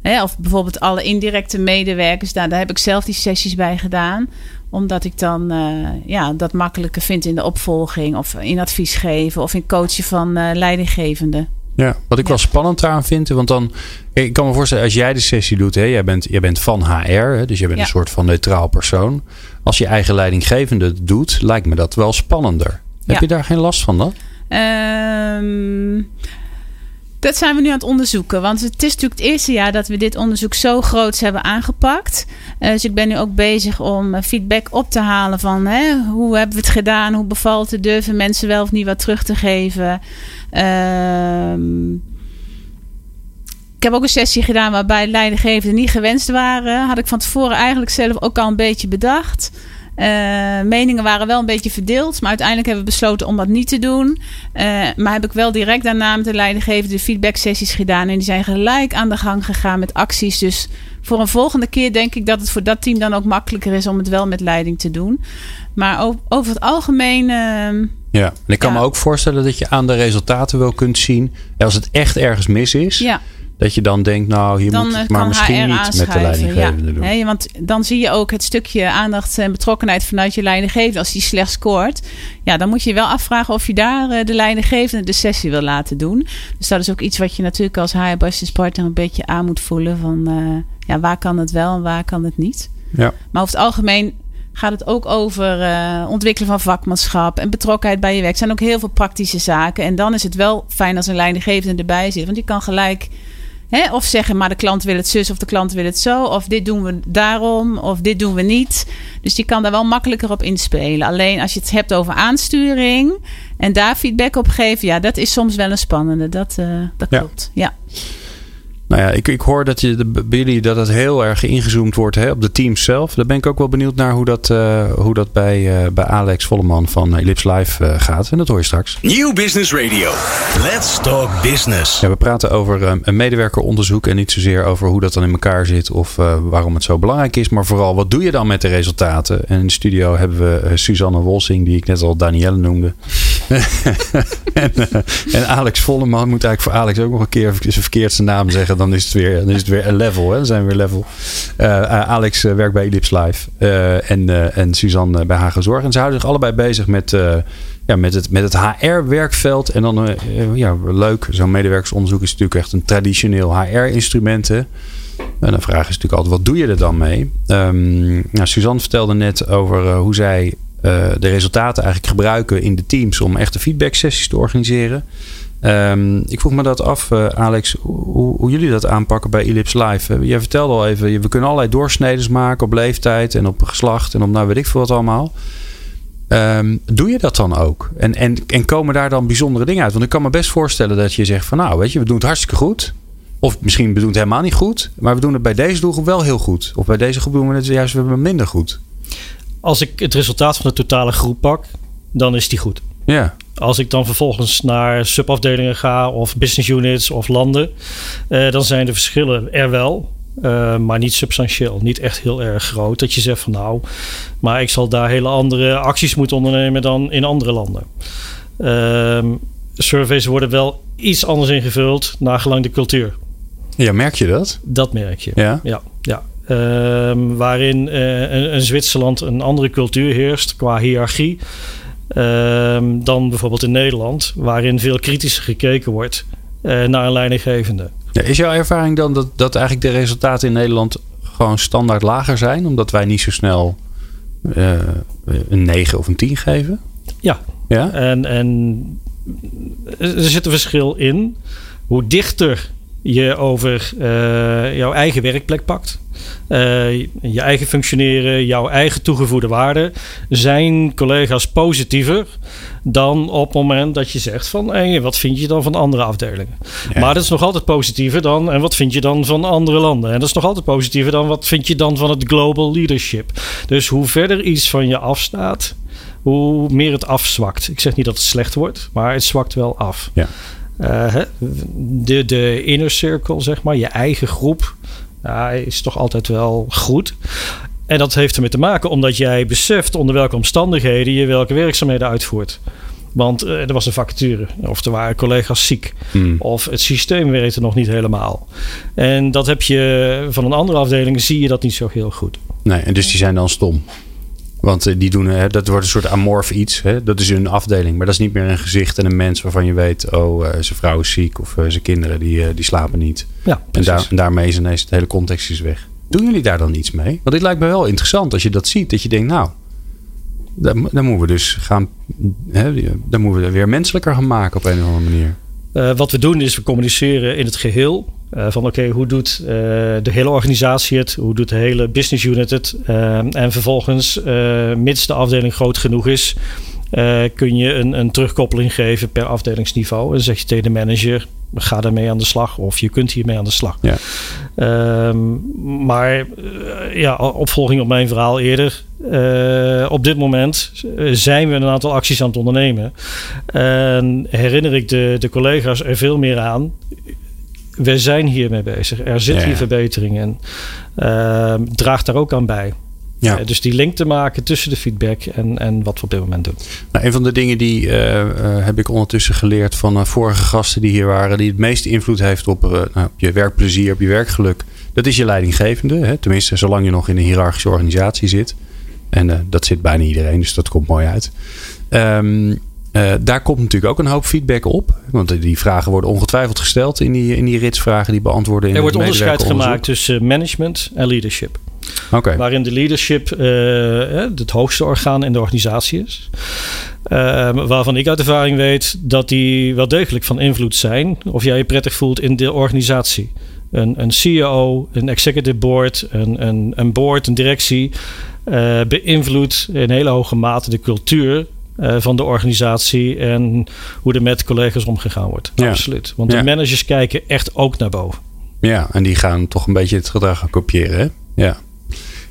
hè, of bijvoorbeeld alle indirecte medewerkers. Nou, daar heb ik zelf die sessies bij gedaan omdat ik dan uh, ja, dat makkelijker vind in de opvolging of in advies geven of in coachen van uh, leidinggevenden. Ja, wat ik Ja. wel spannend aan vind, want dan, ik kan me voorstellen, als jij de sessie doet, hè, jij, bent, jij bent van HR, hè, dus jij bent Ja. een soort van neutraal persoon. Als je eigen leidinggevende doet, lijkt me dat wel spannender. Heb je daar geen last van dan? Ehm, dat zijn we nu aan het onderzoeken. Want het is natuurlijk het eerste jaar dat we dit onderzoek zo groots hebben aangepakt. Eh, dus ik ben nu ook bezig om eh, feedback op te halen van hè, hoe hebben we het gedaan? Hoe bevalt het? Durven mensen wel of niet wat terug te geven? Ehm, ik heb ook een sessie gedaan waarbij leidinggevenden niet gewenst waren. Had ik van tevoren eigenlijk zelf ook al een beetje bedacht. Uh, meningen waren wel een beetje verdeeld, maar uiteindelijk hebben we besloten om dat niet te doen. Uh, maar heb ik wel direct daarna met de leidinggevende feedback sessies gedaan. En die zijn gelijk aan de gang gegaan met acties. Dus voor een volgende keer denk ik dat het voor dat team dan ook makkelijker is om het wel met leiding te doen. Maar over, over het algemeen. Uh, Ja, en ik kan Ja. me ook voorstellen dat je aan de resultaten wel kunt zien. Als het echt ergens mis is, ja, dat je dan denkt, nou hier dan moet eh, het maar misschien niet met de leidinggevende ja. doen. Hè, want dan zie je ook het stukje aandacht en betrokkenheid vanuit je leidinggevende. Als die slecht scoort, ja, dan moet je je wel afvragen of je daar eh, de leidinggevende de sessie wil laten doen. Dus dat is ook iets wat je natuurlijk als HR business partner een beetje aan moet voelen. Van eh, ja, waar kan het wel en waar kan het niet. Ja. Maar over het algemeen gaat het ook over ontwikkelen van vakmanschap en betrokkenheid bij je werk. Er zijn ook heel veel praktische zaken. En dan is het wel fijn als een leidinggevende erbij zit. Want die kan gelijk hè, of zeggen, maar de klant wil het zus of de klant wil het zo. Of dit doen we daarom of dit doen we niet. Dus die kan daar wel makkelijker op inspelen. Alleen als je het hebt over aansturing en daar feedback op geven. Ja, dat is soms wel een spannende. Dat, eh, dat Ja. klopt. Ja. Nou ja, ik, ik hoor dat je de, jullie dat het heel erg ingezoomd wordt hè, op de teams zelf. Daar ben ik ook wel benieuwd naar hoe dat, eh, hoe dat bij, eh, bij Alex Volleman van Ellipse Live eh, gaat. En dat hoor je straks. Nieuw Business Radio. Let's talk business. Ja, we praten over een medewerkeronderzoek en niet zozeer over hoe dat dan in elkaar zit of waarom het zo belangrijk is. Maar vooral, wat doe je dan met de resultaten? En in de studio hebben we Suzanne Wolsing, die ik net al Danielle noemde. en, eh, en Alex Volleman moet eigenlijk voor Alex ook nog een keer zijn verkeerd zijn naam zeggen. Dan is het weer, dan is het weer een level. Hè? Dan zijn we weer level. Eh, eh, Alex werkt bij Ellipse Live en, en Suzanne bij Hagen Zorg. En ze houden zich allebei bezig met, ja, met, het, met het HR-werkveld. En dan, ja, leuk, zo'n medewerkersonderzoek is natuurlijk echt een traditioneel HR-instrument. hè. En de vraag is natuurlijk altijd, wat doe je er dan mee? Um, nou, Suzanne vertelde net over hoe zij de resultaten eigenlijk gebruiken in de teams om echte feedback sessies te organiseren. Um, ik vroeg me dat af, uh, Alex, hoe, hoe, jullie dat aanpakken bij Ellipse Live. Jij vertelde al even, we kunnen allerlei doorsneden maken op leeftijd en op geslacht en op nou weet ik veel wat allemaal. Um, doe je dat dan ook? En, en, en komen daar dan bijzondere dingen uit? Want ik kan me best voorstellen dat je zegt van nou weet je, we doen het hartstikke goed. Of misschien we doen het helemaal niet goed. Maar we doen het bij deze doelgroep wel heel goed. Of bij deze groep doen we het juist minder goed. Als ik het resultaat van de totale groep pak, dan is die goed. Ja. Als ik dan vervolgens naar subafdelingen ga of business units of landen, uh, dan zijn de verschillen er wel. Uh, maar niet substantieel, niet echt heel erg groot. Dat je zegt van nou, maar ik zal daar hele andere acties moeten ondernemen dan in andere landen. Uh, surveys worden wel iets anders ingevuld naar gelang de cultuur. Ja, merk je dat? Dat merk je. Ja. ja, ja. Um, waarin uh, een, een, Zwitserland een andere cultuur heerst qua hiërarchie. Um, dan bijvoorbeeld in Nederland, waarin veel kritischer gekeken wordt uh, naar een leidinggevende. Ja, is jouw ervaring dan dat, dat eigenlijk de resultaten in Nederland gewoon standaard lager zijn, omdat wij niet zo snel uh, een 9 of een 10 geven? Ja. ja? En, en er zit een verschil in. Hoe dichter je over uh, jouw eigen werkplek pakt. Uh, je eigen functioneren, jouw eigen toegevoegde waarde. Zijn collega's positiever dan op het moment dat je zegt van... Hey, wat vind je dan van andere afdelingen? Ja. Maar dat is nog altijd positiever dan... en wat vind je dan van andere landen? En dat is nog altijd positiever dan... wat vind je dan van het global leadership? Dus hoe verder iets van je afstaat... hoe meer het afzwakt. Ik zeg niet dat het slecht wordt, maar het zwakt wel af. Ja. Uh, de, de inner circle, zeg maar, je eigen groep, ja, is toch altijd wel goed. En dat heeft ermee te maken omdat jij beseft onder welke omstandigheden je welke werkzaamheden uitvoert. Want uh, er was een vacature, of er waren collega's ziek, hmm. of het systeem werkte nog niet helemaal. En dat heb je van een andere afdeling, zie je dat niet zo heel goed. Nee, en dus die zijn dan stom. Want die doen, hè, dat wordt een soort amorf iets. Hè? Dat is een afdeling. Maar dat is niet meer een gezicht en een mens waarvan je weet... oh, uh, zijn vrouw is ziek of uh, zijn kinderen die, uh, die slapen niet. Ja, en, daar, en daarmee is ineens de hele context is weg. Doen jullie daar dan iets mee? Want dit lijkt me wel interessant als je dat ziet. Dat je denkt, nou, dan, dan moeten we dus gaan... Hè, dan moeten we weer menselijker gaan maken op een of andere manier. Wat we doen is we communiceren in het geheel. Uh, van oké, okay, hoe doet uh, de hele organisatie het? Hoe doet de hele business unit het? en vervolgens, mits de afdeling groot genoeg is, kun je een, een, terugkoppeling geven per afdelingsniveau. En zeg je tegen de manager, ga daarmee aan de slag. Of je kunt hiermee aan de slag. Ja. Um, maar ja, opvolging op mijn verhaal eerder. Uh, op dit moment zijn we een aantal acties aan het ondernemen. En herinner ik de, de collega's er veel meer aan. We zijn hiermee bezig. Er zit Ja. hier verbetering in. Uh, draagt daar ook aan bij. Ja. Uh, dus die link te maken tussen de feedback en, en wat we op dit moment doen. Nou, een van de dingen die uh, heb ik ondertussen geleerd van vorige gasten die hier waren, die het meeste invloed heeft op, nou, op je werkplezier, op je werkgeluk, dat is je leidinggevende. Hè? Tenminste, zolang je nog in een hiërarchische organisatie zit. En dat zit bijna iedereen, dus dat komt mooi uit. Um, uh, daar komt natuurlijk ook een hoop feedback op. Want die vragen worden ongetwijfeld gesteld in die, in die ritsvragen die beantwoorden. In er wordt onderscheid gemaakt tussen management en leadership. Okay. Waarin de leadership uh, het hoogste orgaan in de organisatie is. Uh, waarvan ik uit ervaring weet dat die wel degelijk van invloed zijn. Of jij je prettig voelt in de organisatie. Een, een CEO, een executive board, een, een, een board, een directie. Uh, beïnvloedt in hele hoge mate de cultuur uh, van de organisatie en hoe er met collega's omgegaan wordt. Ja. Absoluut. Want Ja. de managers kijken echt ook naar boven. Ja, en die gaan toch een beetje het gedrag kopiëren. Hè? Ja.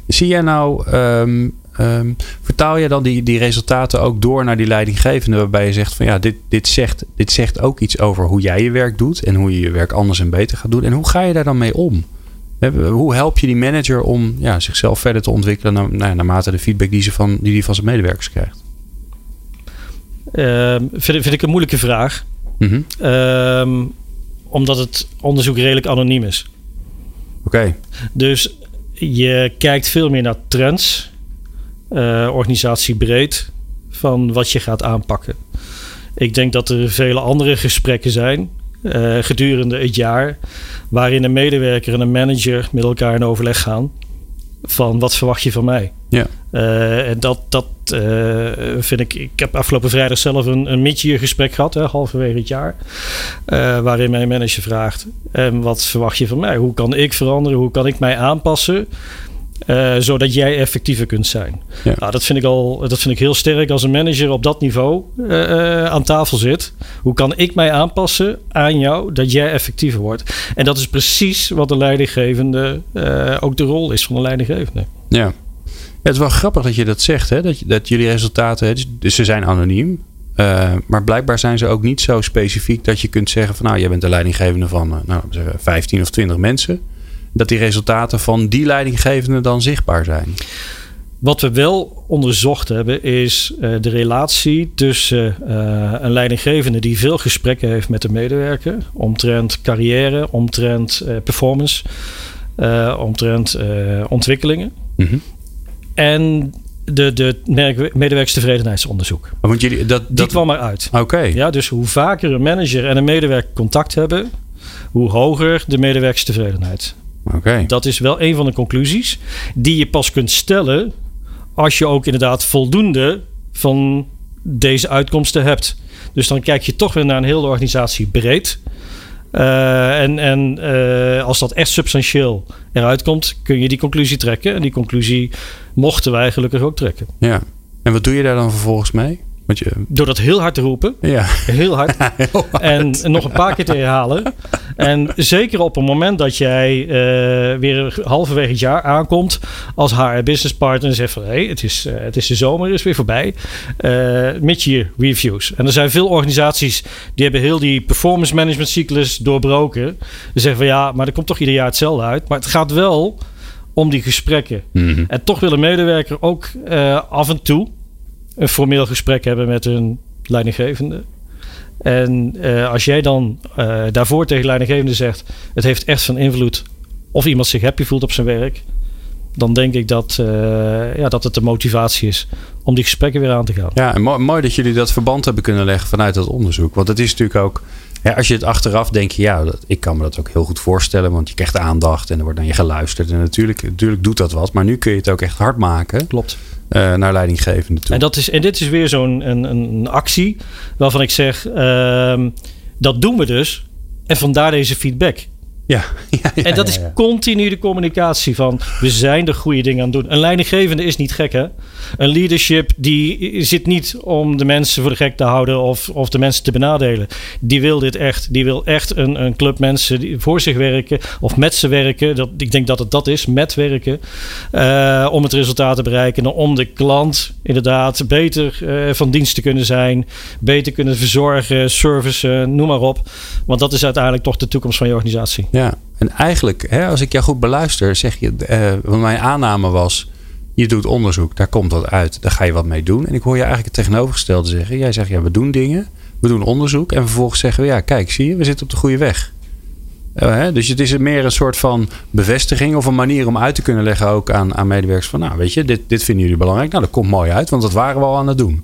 Zie jij nou, um, um, vertaal je dan die, die resultaten ook door naar die leidinggevende, waarbij je zegt van ja, dit, dit, zegt, dit zegt ook iets over hoe jij je werk doet en hoe je je werk anders en beter gaat doen. En hoe ga je daar dan mee om? Hoe help je die manager om ja, zichzelf verder te ontwikkelen naar, nou, naarmate de feedback die, ze van, die hij van zijn medewerkers krijgt? Uh, vind, vind, ik een moeilijke vraag. Mm -hmm. uh, omdat het onderzoek redelijk anoniem is. Oké. Okay. Dus je kijkt veel meer naar trends, uh, organisatiebreed, van wat je gaat aanpakken. Ik denk dat er vele andere gesprekken zijn eh, gedurende het jaar. Waarin een medewerker en een manager met elkaar in overleg gaan. Van wat verwacht je van mij? Ja. Eh, en dat, dat eh, vind ik. Ik heb afgelopen vrijdag zelf een, een mid-year gesprek gehad, hè, halverwege het jaar. eh, waarin mijn manager vraagt: en wat verwacht je van mij? Hoe kan ik veranderen? Hoe kan ik mij aanpassen? zodat jij effectiever kunt zijn. Ja. Nou, dat, vind ik al, dat vind ik heel sterk als een manager op dat niveau aan tafel zit. Hoe kan ik mij aanpassen aan jou dat jij effectiever wordt? En dat is precies wat de leidinggevende ook de rol is van de leidinggevende. Ja. Het is wel grappig dat je dat zegt, hè? Dat, dat jullie resultaten, hè, dus, dus ze zijn anoniem. eh, maar blijkbaar zijn ze ook niet zo specifiek dat je kunt zeggen van nou, jij bent de leidinggevende van eh, nou, laten we zeggen, 15 of 20 mensen. Dat die resultaten van die leidinggevende dan zichtbaar zijn. Wat we wel onderzocht hebben is eh, de relatie tussen een leidinggevende die veel gesprekken heeft met de medewerker omtrent carrière, omtrent performance, omtrent ontwikkelingen Mhm. En de, de medewerkerstevredenheidsonderzoek. Want jullie, dat, Die dat, kwam eruit. Oké. Ja, dus hoe vaker een manager en een medewerker contact hebben, hoe hoger de medewerkerstevredenheid. Oké. Dat is wel een van de conclusies die je pas kunt stellen als je ook inderdaad voldoende van deze uitkomsten hebt. Dus dan kijk je toch weer naar een hele organisatie breed. Eh, en en eh, als dat echt substantieel eruit komt, kun je die conclusie trekken. En die conclusie mochten wij gelukkig ook trekken. Ja. En wat doe je daar dan vervolgens mee? Je, Door dat heel hard te roepen, ja. heel hard, Heel hard. En nog een paar keer te herhalen. En zeker op het moment dat jij eh, weer halverwege het jaar aankomt als HR business partner en zegt van hé, hey, het, is, eh, het is de zomer, is weer voorbij. Eh mid-year reviews. En er zijn veel organisaties die hebben heel die performance management cyclus doorbroken. Ze zeggen van ja, maar er komt toch ieder jaar hetzelfde uit. Maar het gaat wel om die gesprekken. Mhm. En toch wil een medewerker ook eh, af en toe een formeel gesprek hebben met hun leidinggevende. En eh, als jij dan eh, daarvoor tegen de leidinggevende zegt: het heeft echt van invloed of iemand zich happy voelt op zijn werk, dan denk ik dat, eh, ja, dat het de motivatie is om die gesprekken weer aan te gaan. Ja, en mooi, mooi dat jullie dat verband hebben kunnen leggen vanuit dat onderzoek. Want het is natuurlijk ook, ja, als je het achteraf denk je, ja, dat, ik kan me dat ook heel goed voorstellen. Want je krijgt aandacht en er wordt naar je geluisterd. En natuurlijk, natuurlijk doet dat wat. Maar nu kun je het ook echt hard maken Klopt. Eh, naar leidinggevende toe. En, dat is, en dit is weer zo'n een, een actie waarvan ik zeg: ehm, dat doen we dus. En vandaar deze feedback. Ja, ja, ja, En dat is continu de communicatie van we zijn de goede dingen aan het doen. Een leidinggevende is niet gek hè. Een leadership die zit niet om de mensen voor de gek te houden of, of de mensen te benadelen. Die wil dit echt. Die wil echt een, een club mensen die voor zich werken of met ze werken. Dat, ik denk dat het dat is, met werken. eh, om het resultaat te bereiken. En om de klant inderdaad beter eh, van dienst te kunnen zijn. Beter kunnen verzorgen, servicen, noem maar op. Want dat is uiteindelijk toch de toekomst van je organisatie. Ja, en eigenlijk, hè, als ik jou goed beluister, zeg je, eh, mijn aanname was, je doet onderzoek, daar komt wat uit, daar ga je wat mee doen. En ik hoor je eigenlijk het tegenovergestelde zeggen. Jij zegt, ja, we doen dingen, we doen onderzoek en vervolgens zeggen we, ja, kijk, zie je, we zitten op de goede weg. Eh, hè, dus het is meer een soort van bevestiging of een manier om uit te kunnen leggen ook aan, aan medewerkers van, nou, weet je, dit, dit vinden jullie belangrijk. Nou, dat komt mooi uit, want dat waren we al aan het doen.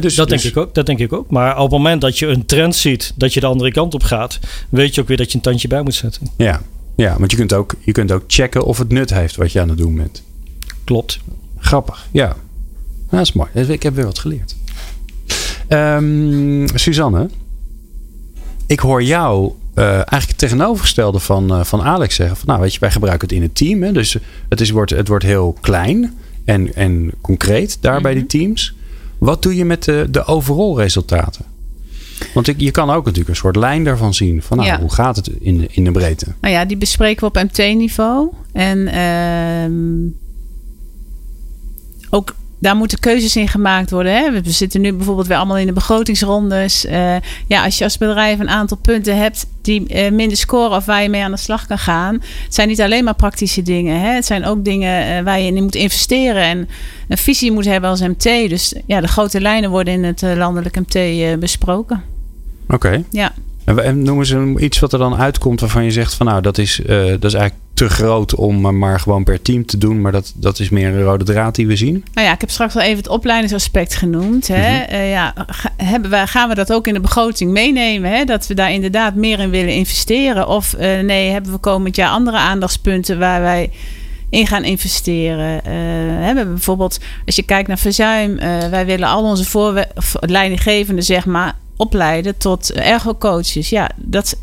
Dus, Dat denk, dus- ik ook, dat denk ik ook. Maar op het moment dat je een trend ziet dat je de andere kant op gaat, weet je ook weer dat je een tandje bij moet zetten. Ja, ja, want je kunt, ook, je kunt ook checken of het nut heeft wat je aan het doen bent. Klopt. Grappig, ja. Nou, dat is mooi. Ik heb weer wat geleerd. Ehm, Suzanne, ik hoor jou eh, eigenlijk het tegenovergestelde van, eh, van Alex zeggen. Van, nou, weet je, wij gebruiken het in het team. Hè, dus het, is, wordt, het wordt heel klein en, en concreet daar bij die teams. Wat doe je met de, de overall resultaten? Want ik, je kan ook natuurlijk een soort lijn daarvan zien. Van nou, Ja. hoe gaat het in de, in de breedte? Nou ja, die bespreken we op MT-niveau. En ehm, ook daar moeten keuzes in gemaakt worden. Hè? We zitten nu bijvoorbeeld weer allemaal in de begrotingsrondes. Eh, ja, als je als bedrijf een aantal punten hebt die eh, minder scoren of waar je mee aan de slag kan gaan. Het zijn niet alleen maar praktische dingen. Hè? Het zijn ook dingen eh, waar je in moet investeren en een visie moet hebben als MT. Dus ja, de grote lijnen worden in het landelijk MT besproken. Oké. Ja. En, en noemen ze iets wat er dan uitkomt waarvan je zegt van nou, dat is, eh, dat is eigenlijk te groot om maar gewoon per team te doen. Maar dat, dat is meer een rode draad die we zien. Nou ja, ik heb straks al even het opleidingsaspect genoemd. Hè. Mhm. Eh, ja, hebben wij, gaan we dat ook in de begroting meenemen? Hè? Dat we daar inderdaad meer in willen investeren? Of eh, nee, hebben we komend jaar andere aandachtspunten waar wij in gaan investeren. Uh, we hebben bijvoorbeeld, als je kijkt naar verzuim, uh, wij willen al onze leidinggevenden zeg maar opleiden tot ergocoaches. Ja, dat,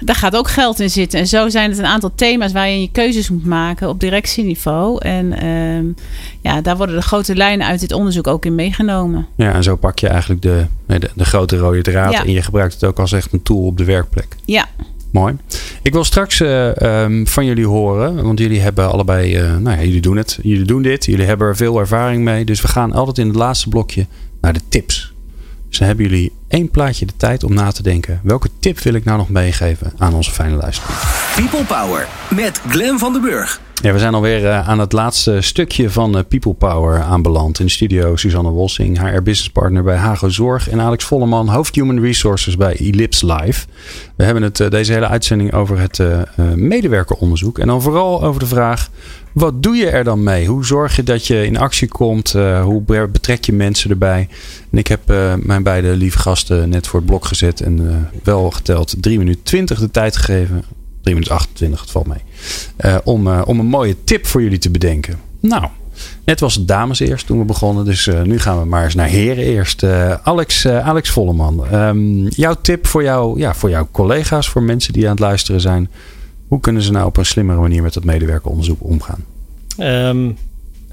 daar gaat ook geld in zitten. En zo zijn het een aantal thema's waar je je keuzes moet maken op directieniveau. En uh, ja, daar worden de grote lijnen uit dit onderzoek ook in meegenomen. Ja, en zo pak je eigenlijk de, de, de grote rode draad ja. en je gebruikt het ook als echt een tool op de werkplek. Ja, Mooi. Ik wil straks uh, um, van jullie horen, want jullie hebben allebei, uh, nou ja, jullie doen het, jullie doen dit, jullie hebben er veel ervaring mee. Dus we gaan altijd in het laatste blokje naar de tips. Dus hebben jullie één plaatje de tijd om na te denken. Welke tip wil ik nou nog meegeven aan onze fijne luisteraar? People Power met Glen van den Burg. Ja, we zijn alweer uh, aan het laatste stukje van uh, People Power aanbeland. In de studio Suzanne Wolsing, HR Business Partner bij Hago Zorg. En Alex Volleman, hoofd Human Resources bij Ellipse Live. We hebben het uh, deze hele uitzending over het medewerkeronderzoek. En dan vooral over de vraag, wat doe je er dan mee? Hoe zorg je dat je in actie komt? hoe betrek je mensen erbij? En ik heb mijn beide lieve gasten net voor het blok gezet. En wel geteld 3 minuten 20 de tijd gegeven 3 minuten 28, het valt mee. Om, om een mooie tip voor jullie te bedenken. Nou, net was het dames eerst toen we begonnen. Dus nu gaan we maar eens naar heren eerst. Alex, Alex Volleman, um, jouw tip voor, jou, ja, voor jouw collega's, voor mensen die aan het luisteren zijn. Hoe kunnen ze nou op een slimmere manier met dat medewerkeronderzoek omgaan? Um,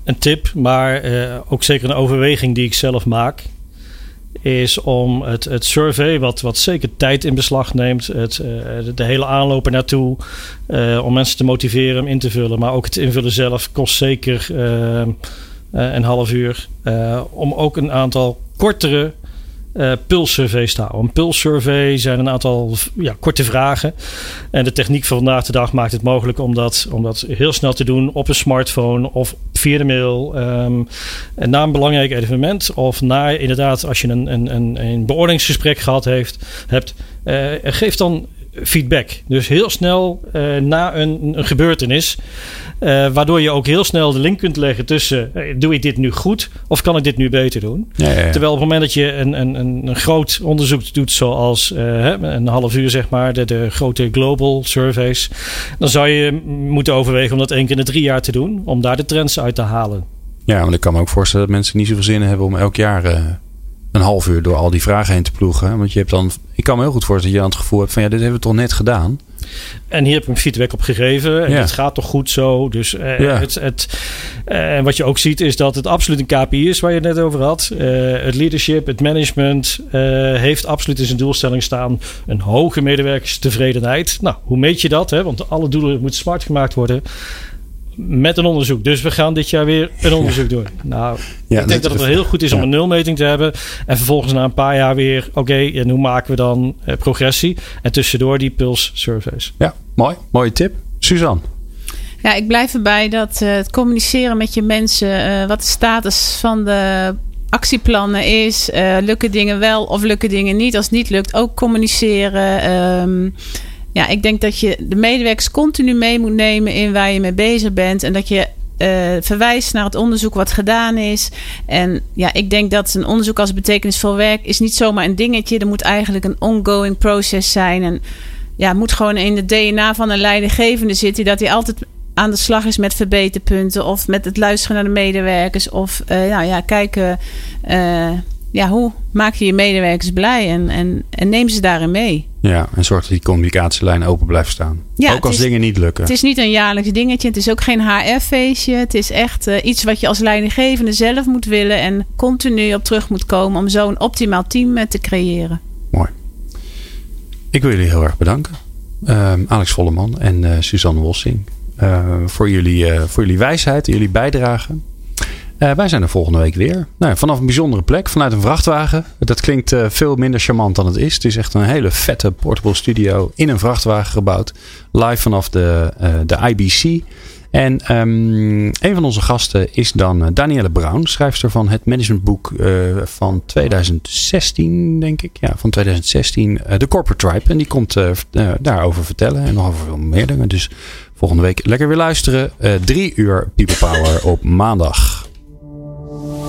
een tip, maar ook zeker een overweging die ik zelf maak is om het, het survey, wat, wat zeker tijd in beslag neemt, het, uh, de hele aanloop er naartoe, uh, om mensen te motiveren om in te vullen. Maar ook het invullen zelf kost zeker uh, een half uur. om ook een aantal kortere uh, houden. Een pulssurvey zijn een aantal ja, korte vragen. En de techniek van vandaag de dag maakt het mogelijk om dat, om dat heel snel te doen op een smartphone of via de mail. Um, en na een belangrijk evenement of na inderdaad als je een, een, een, een beoordelingsgesprek gehad heeft, hebt, uh, geef dan feedback. Dus heel snel uh, na een, een gebeurtenis. Uh, waardoor je ook heel snel de link kunt leggen tussen... Uh, doe ik dit nu goed of kan ik dit nu beter doen? Ja, ja, ja. Terwijl op het moment dat je een, een, een groot onderzoek doet... zoals een half uur zeg maar, de, de grote global surveys... dan zou je moeten overwegen om dat één keer in de drie jaar te doen... om daar de trends uit te halen. Ja, want ik kan me ook voorstellen dat mensen niet zoveel zin hebben... om elk jaar een half uur door al die vragen heen te ploegen. Want je hebt dan, ik kan me heel goed voorstellen dat je aan het gevoel hebt van ja, dit hebben we toch net gedaan. En hier heb ik een feedback op gegeven. En ja. het gaat toch goed zo. Dus uh, ja. het, het, uh, wat je ook ziet is dat het absoluut een KPI is waar je het net over had. Uh, het leadership, het management heeft absoluut in zijn doelstelling staan een hoge medewerkerstevredenheid. Nou, hoe meet je dat? Hè? Want alle doelen moeten smart gemaakt worden met een onderzoek. Dus we gaan dit jaar weer een onderzoek doen. Nou, ja, ik denk dat het wel heel goed is om een nulmeting te hebben. En vervolgens na een paar jaar weer, oké, okay, en hoe maken we dan eh, progressie? En tussendoor die Pulse surveys. Ja, mooi. Mooie tip. Suzanne. Ja, ik blijf erbij dat uh, het communiceren met je mensen, uh, wat de status van de actieplannen is. Uh, lukken dingen wel of lukken dingen niet? Als het niet lukt, ook communiceren. Um, ja, ik denk dat je de medewerkers continu mee moet nemen in waar je mee bezig bent. En dat je uh, verwijst naar het onderzoek wat gedaan is. En ja, ik denk dat een onderzoek als betekenisvol werk is niet zomaar een dingetje. Er moet eigenlijk een ongoing process zijn. En ja, moet gewoon in het DNA van een leidinggevende zitten. Dat hij altijd aan de slag is met verbeterpunten. Of met het luisteren naar de medewerkers. Of uh, nou ja, kijken. Uh, ja, hoe maak je je medewerkers blij en, en, en neem ze daarin mee. Ja, en zorg dat die communicatielijn open blijft staan. Ja, ook als is, dingen niet lukken. Het is niet een jaarlijks dingetje. Het is ook geen HR-feestje. Het is echt uh, iets wat je als leidinggevende zelf moet willen en continu op terug moet komen om zo'n optimaal team uh, te creëren. Mooi. Ik wil jullie heel erg bedanken. Uh, Alex Volleman en uh, Suzanne Wossing. voor, jullie, voor jullie wijsheid en jullie bijdrage. Uh, wij zijn er volgende week weer. Nou, vanaf een bijzondere plek, vanuit een vrachtwagen. Dat klinkt uh, veel minder charmant dan het is. Het is echt een hele vette portable studio in een vrachtwagen gebouwd. Live vanaf de, uh, de IBC. En um, een van onze gasten is dan Danielle Brown, schrijfster van het managementboek van 2016, denk ik. Ja, van 2016, The Corporate Tribe. En die komt daarover vertellen en nog over veel meer dingen. Dus volgende week lekker weer luisteren. Drie uur People Power op maandag.